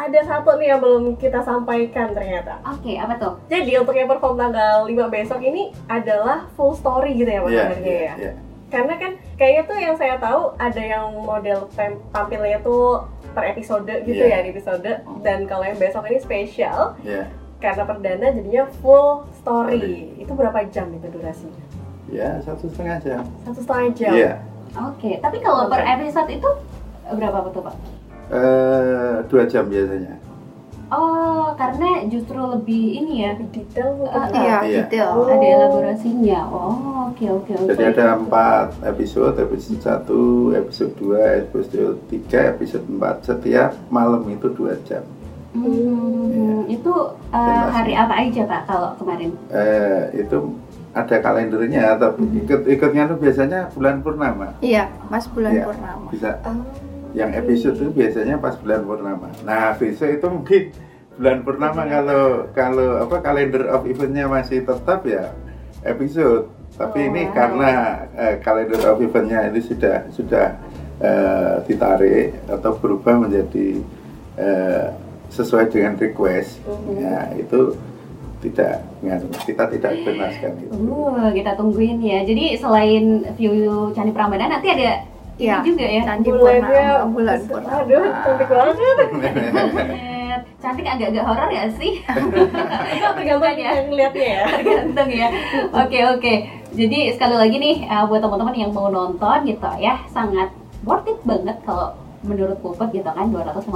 ada satu nih yang belum kita sampaikan ternyata. Oke, apa tuh? Jadi untuk yang perform tanggal 5 besok ini adalah full story gitu ya Mas Amirnya iya, ya. iya. Karena kan kayaknya tuh yang saya tahu ada yang model tampilnya tuh per episode gitu Iya. ya di episode dan kalau yang besok ini spesial Iya. karena perdana jadinya full story. Itu berapa jam itu durasinya? Ya, satu setengah jam. Satu setengah jam. Iya. Oke, tapi kalau per episode itu berapa betul Pak? Eh, dua jam biasanya. Oh, karena justru lebih ini ya, Lebih detail. Uh. Iya, Iya. detail. Oh. ada elaborasinya. Oh, oke oke oke. Jadi ada empat episode, episode 1, episode 2, episode 3, episode 4. Setiap malam itu dua jam. Hmm, itu uh, hari apa aja Pak kalau kemarin? Eh, itu ada kalendernya, tapi ikut ikutnya tuh biasanya bulan purnama. Iya, Mas bulan Iya. purnama. Bisa Ah, yang episode itu biasanya pas bulan purnama. Nah, besok itu mungkin bulan purnama kalau kalau apa kalender of eventnya masih tetap ya episode. Tapi Oh, ini karena eh, kalender of eventnya ini sudah sudah eh, ditarik atau berubah menjadi eh, sesuai dengan request, Mhm. ya itu tidak kita tidak benaskan itu. Uh, kita tungguin ya. Jadi selain view Candi Prambanan nanti ada Iya. ini juga ya. Candi bulannya bulan purnama. Aduh, cantik banget. Buset, Cantik agak-agak horor ya sih? Tergantung ya. yang ngeliatnya ya. tergantung ya. Oke oke. Jadi sekali lagi nih uh, buat teman-teman yang mau nonton gitu ya, sangat worth it banget kalau menurut Puput gitu kan 250.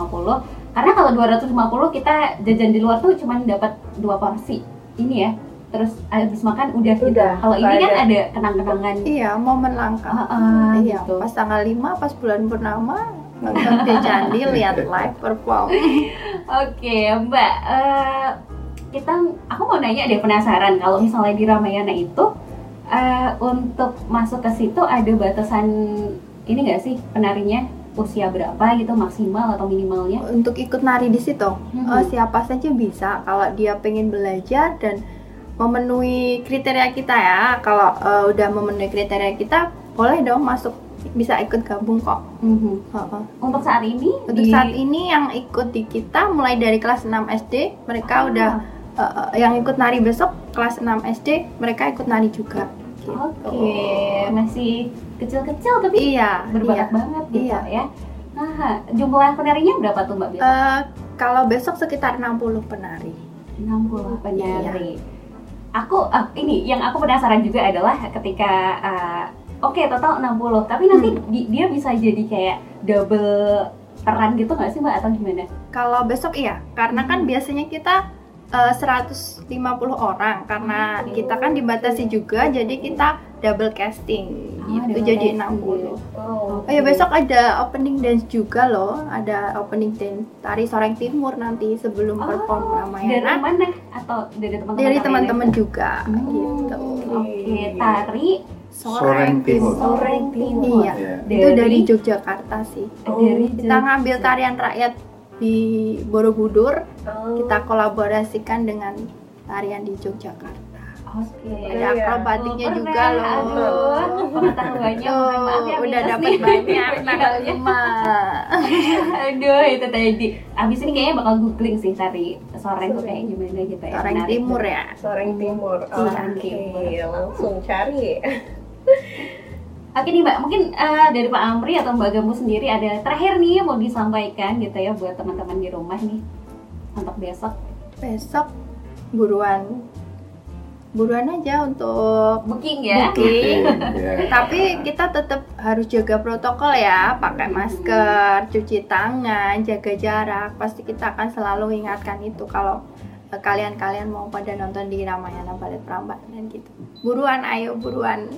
Karena kalau 250 kita jajan di luar tuh cuman dapat dua porsi. Ini ya. Terus habis makan udah, gitu. Udah, Kalau ini kan ada. kenang-kenangan. Iya, momen langka. Ah, ah, iya, gitu. pas tanggal 5 pas bulan purnama nonton di Candi lihat live perform. Oke, Mbak. eh, kita aku mau nanya deh penasaran kalau misalnya di Ramayana itu eh, untuk masuk ke situ ada batasan ini nggak sih penarinya usia berapa gitu maksimal atau minimalnya? Untuk ikut nari di situ, Mhm. eh, siapa saja bisa kalau dia pengen belajar dan memenuhi kriteria kita ya. Kalau eh, udah memenuhi kriteria kita, boleh dong masuk bisa ikut gabung kok. Mhm. Heeh. Untuk saat ini Untuk di- saat ini yang ikut di kita mulai dari kelas 6 SD, mereka Ah. udah eh, yang ikut nari besok kelas 6 SD, mereka ikut nari juga. Gitu. Oke, masih kecil-kecil tapi Iya, berbakat iya. banget gitu Iya. ya. Nah, jumlah penarinya berapa tuh Mbak? Biasa? Eh, kalau besok sekitar 60 penari. 60 Iya. Aku ah, ini yang aku penasaran juga adalah ketika ah, oke total 60, tapi nanti Hmm. di- dia bisa jadi kayak double peran gitu nggak sih Mbak atau gimana? Kalau besok iya, karena kan Hmm. biasanya kita eh, 150 orang karena kita kan dibatasi juga jadi kita double casting Ah, gitu double jadi casting. 60. Oh. Oh ya besok ada opening dance juga loh, ada opening dance tari Soreng Timur nanti sebelum perform Oh, dari Ramayana mana atau dari teman-teman? dari teman-teman juga Hmm, gitu. Oke, tari Soreng Timur. Soreng Timur. Iya. Ya. Itu dari Yogyakarta sih. dari Kita ngambil tarian rakyat di Borobudur, Oh. kita kolaborasikan dengan tarian di Yogyakarta. Oke. Ada Iya. akrobatiknya Oh, juga loh. Aduh, pengetahuannya maaf ya Oh, udah dapat banyak tanggal 5. Aduh, itu tadi. Abis ini kayaknya bakal googling sih tari sore tuh kayak gimana gitu ya. Soreng Timur ya. Soreng Timur. Soreng Oke, Timur. langsung cari. Oke nih Mbak, mungkin eh, dari Pak Amri atau Mbak Gambu sendiri ada terakhir nih yang mau disampaikan gitu ya buat teman-teman di rumah nih untuk besok Besok buruan buruan aja untuk booking ya. booking. Ya. Tapi kita tetap harus jaga protokol ya, pakai masker, cuci tangan, jaga jarak. Pasti kita akan selalu ingatkan itu kalau kalian-kalian mau pada nonton di Ramayana Balet Prambanan gitu. Buruan, ayo buruan.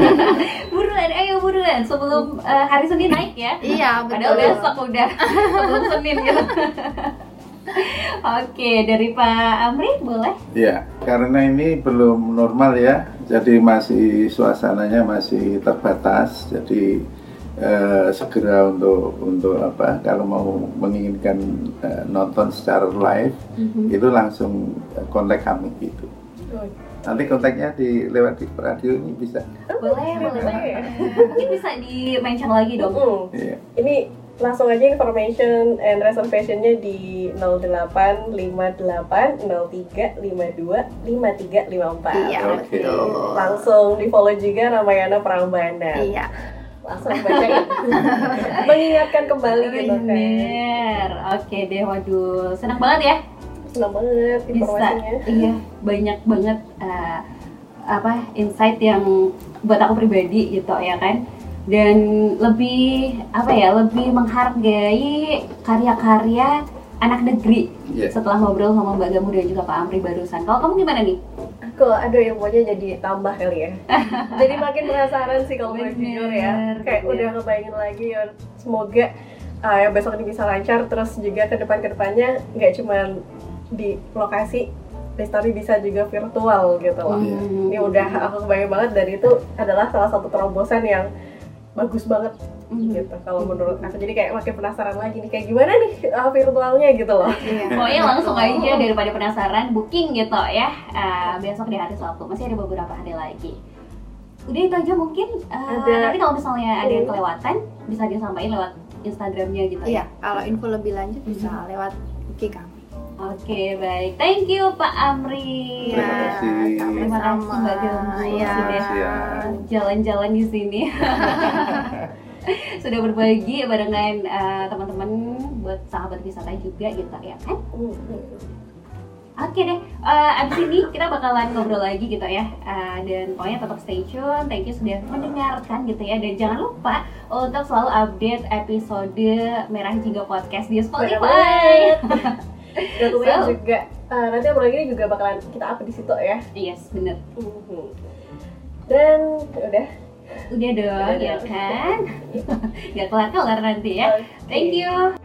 Buruan, ayo buruan sebelum eh, hari Senin naik ya. iya, Padahal betul. besok udah sebelum Senin gitu. Oke, dari Pak Amri boleh? Ya, karena ini belum normal ya, jadi masih suasananya masih terbatas. Jadi eh, segera untuk untuk apa? Kalau mau menginginkan eh, nonton secara live, itu langsung eh, kontak kami gitu. Nanti kontaknya di lewat di radio ini bisa. Boleh, boleh boleh. banget. Mungkin bisa di mention lagi dong. Hmm, Iya. Ini langsung aja information and reservationnya di 0858 03 52 53 54 Iya, betul. langsung di follow juga Ramayana Prambanan Iya. Langsung bacain mengingatkan kembali gitu kan Bener. Oke deh, waduh, senang banget ya senang banget bisa. informasinya Iya, banyak banget eh, apa insight yang buat aku pribadi gitu ya kan. Dan lebih apa ya, lebih menghargai karya-karya anak negeri Iya. setelah ngobrol sama Mbak Gamu dan juga Pak Amri barusan. Kalau kamu gimana nih? aku ada ilmunya jadi tambah kali ya jadi makin penasaran sih kalau boleh jujur ya kayak bener. udah ngebayangin lagi ya semoga uh, ya besok ini bisa lancar terus juga ke depan ke depannya nggak cuman di lokasi Lestari bisa juga virtual gitu loh Iya. ini udah aku kebayang banget dan itu adalah salah satu terobosan yang bagus banget Mhm. gitu kalau menurut aku jadi kayak makin penasaran lagi nih kayak gimana nih uh, virtualnya gitu loh Iya. Pokoknya langsung aja daripada penasaran booking gitu ya Eh, besok di hari Sabtu masih ada beberapa hari lagi. Udah itu aja mungkin. Eh, Ada- Nanti kalau misalnya ada yang Hmm. kelewatan bisa disampaikan lewat Instagramnya gitu Iya, ya. kalau info lebih lanjut bisa lewat IG kami. Oke baik, thank you Pak Amri. Terima kasih. Terima kasih Mbak Iya. sudah ya. jalan-jalan di sini. sudah berbagi barengan eh, teman-teman buat sahabat wisata juga gitu ya kan. Oke deh, eh, abis ini kita bakalan ngobrol lagi gitu ya Eh, Dan pokoknya tetap stay tune, thank you sudah mendengarkan gitu ya Dan jangan lupa untuk selalu update episode Merah Jingga Podcast di Spotify dan So. juga uh, nanti apalagi ini juga bakalan kita up di situ ya Yes, bener Mhm. dan udah Udah dong, Udah ya dong. kan? Gak kelar-kelar nanti ya. Thank you